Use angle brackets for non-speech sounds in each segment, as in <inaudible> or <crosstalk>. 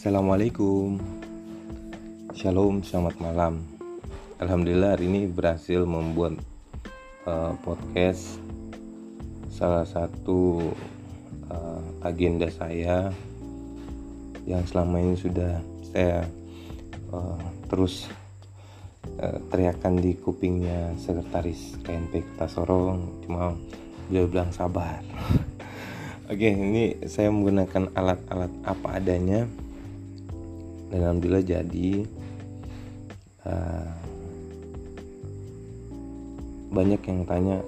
Assalamualaikum. Shalom, selamat malam. Alhamdulillah hari ini berhasil membuat uh, podcast Salah satu uh, agenda saya Yang selama ini sudah saya uh, terus uh, teriakan di kupingnya sekretaris KNP Kota Sorong. Cuma dia bilang sabar. <laughs> Oke, ini saya menggunakan alat-alat apa adanya dan alhamdulillah jadi uh, banyak yang tanya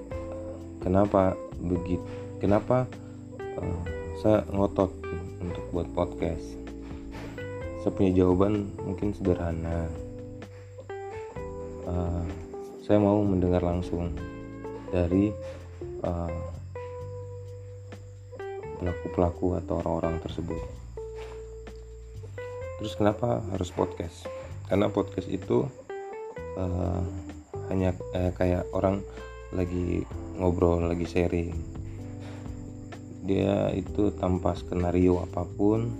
kenapa begitu kenapa uh, saya ngotot untuk buat podcast? Saya punya jawaban mungkin sederhana. Uh, saya mau mendengar langsung dari pelaku-pelaku uh, atau orang-orang tersebut terus kenapa harus podcast? Karena podcast itu uh, hanya uh, kayak orang lagi ngobrol lagi sharing. Dia itu tanpa skenario apa pun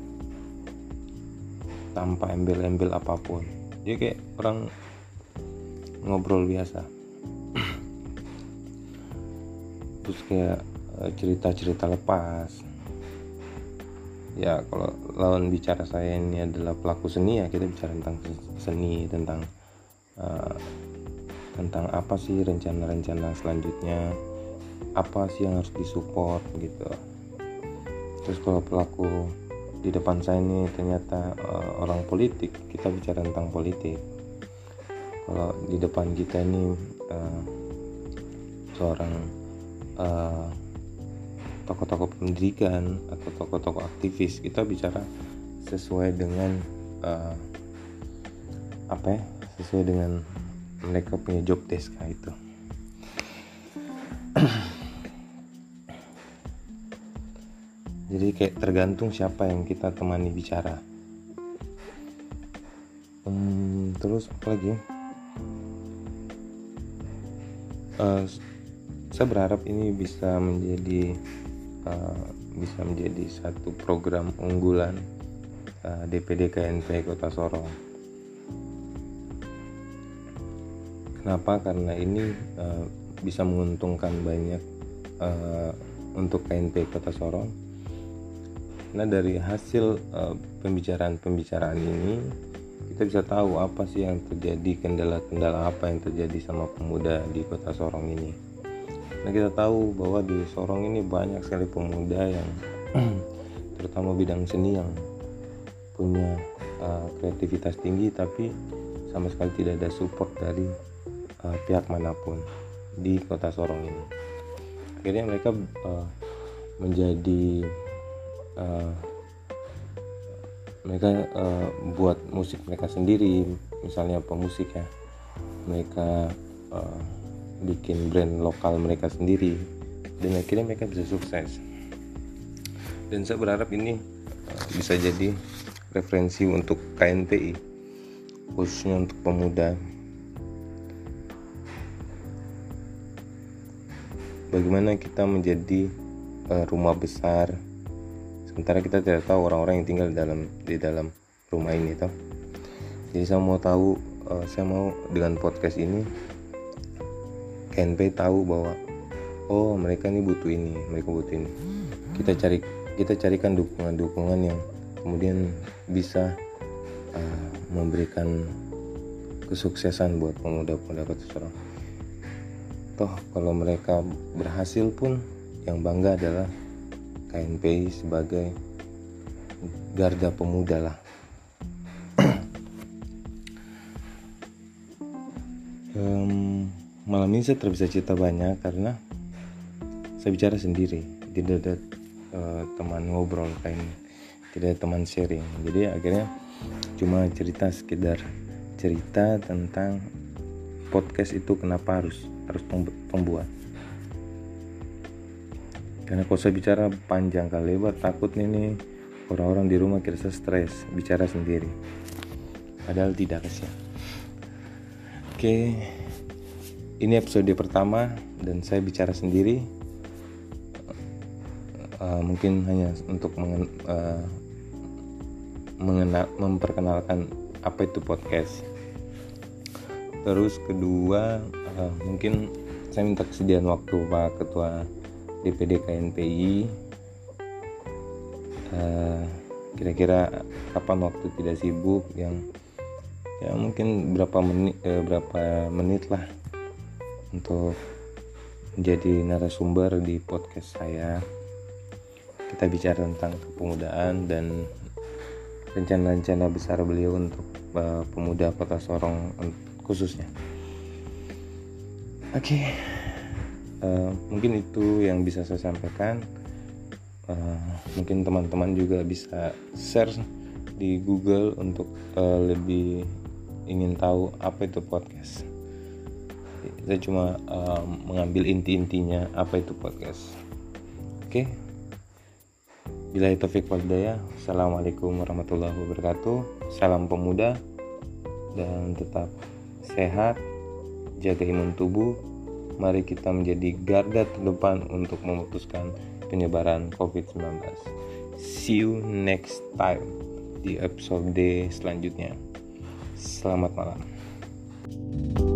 tanpa embel-embel apa pun. Dia kayak orang ngobrol biasa. <clears throat> Terus kayak eh, cerita-cerita lepas ya kalau lawan bicara saya ini adalah pelaku seni ya kita bicara tentang seni tentang uh, tentang apa sih rencana-rencana selanjutnya apa sih yang harus disupport gitu. Terus kalau pelaku di depan saya ini ternyata uh, orang politik kita bicara tentang politik. Kalau di depan kita ini uh, seorang uh, tokoh-tokoh pendidikan atau tokoh-tokoh aktivis kita bicara sesuai dengan uh, apa ya sesuai dengan mereka punya job desk itu. <clears throat> Jadi kayak tergantung siapa yang kita temani bicara. Hmm, terus apa lagi uh, saya berharap ini bisa menjadi uh, bisa menjadi satu program unggulan uh, DPD KNP Kota Sorong. Kenapa? Karena ini uh, bisa menguntungkan banyak uh, untuk KNP Kota Sorong. Nah dari hasil pembicaraan-pembicaraan uh, ini kita bisa tahu apa sih yang terjadi kendala-kendala apa yang terjadi sama pemuda di Kota Sorong ini Nah kita tahu bahwa di Sorong ini banyak sekali pemuda yang <clears throat> terutama bidang seni yang punya uh, kreativitas tinggi tapi sama sekali tidak ada support dari uh, pihak mana pun di kota Sorong ini. Akhirnya mereka uh, menjadi uh, mereka uh, buat musik mereka sendiri, misalnya pemusik ya. Mereka uh, bikin brand lokal mereka sendiri. Dan akhirnya mereka bisa sukses. Dan saya berharap ini uh, bisa jadi referensi untuk KNPI khususnya untuk pemuda. Bagaimana kita menjadi uh, rumah besar sementara kita tidak tahu orang-orang yang tinggal di dalam di dalam rumah ini toh. Jadi saya mau tahu uh, saya mau dengan podcast ini KNP tahu bahwa oh mereka ini butuh ini mereka butuh ini. Kita cari kita carikan dukungan-dukungan yang kemudian bisa uh, memberikan kesuksesan buat pemuda-pemuda kota Sorong toh kalau mereka berhasil pun yang bangga adalah KNPI sebagai garda pemuda lah. <clears throat> Um, malam ini saya terbisa cerita banyak karena saya bicara sendiri. Tidak ada uh, teman ngobrol kayak tidak ada teman sharing. Jadi akhirnya cuma cerita sekedar cerita tentang podcast itu kenapa harus harus pembuat. Karena kalau saya bicara panjang kali lebar takut nih orang-orang di rumah kira stres bicara sendiri. Padahal tidak sih oke. okay ini episode pertama dan saya bicara sendiri. Uh, mungkin hanya untuk mengen, uh, mengenal memperkenalkan apa itu podcast. Terus kedua uh, mungkin saya minta kesediaan waktu Pak Ketua DPD KNPI uh, kira-kira kapan waktu tidak sibuk yang ya mungkin berapa menit eh, berapa menit lah untuk menjadi narasumber di podcast saya. Kita bicara tentang kepemudaan dan rencana-rencana besar beliau untuk uh, pemuda kota Sorong khususnya. Oke okay. uh, eh, mungkin itu yang bisa saya sampaikan. Uh, mungkin teman-teman juga bisa share di Google untuk uh, lebih ingin tahu apa itu podcast saya cuma uh, mengambil inti-intinya apa itu podcast. Oke. Okay. Bila itu walidaya Assalamualaikum warahmatullahi wabarakatuh. Salam pemuda Dan tetap sehat. Jaga imun tubuh. Mari kita menjadi garda terdepan Untuk memutuskan penyebaran COVID-19 See you next time Di episode selanjutnya. Selamat malam.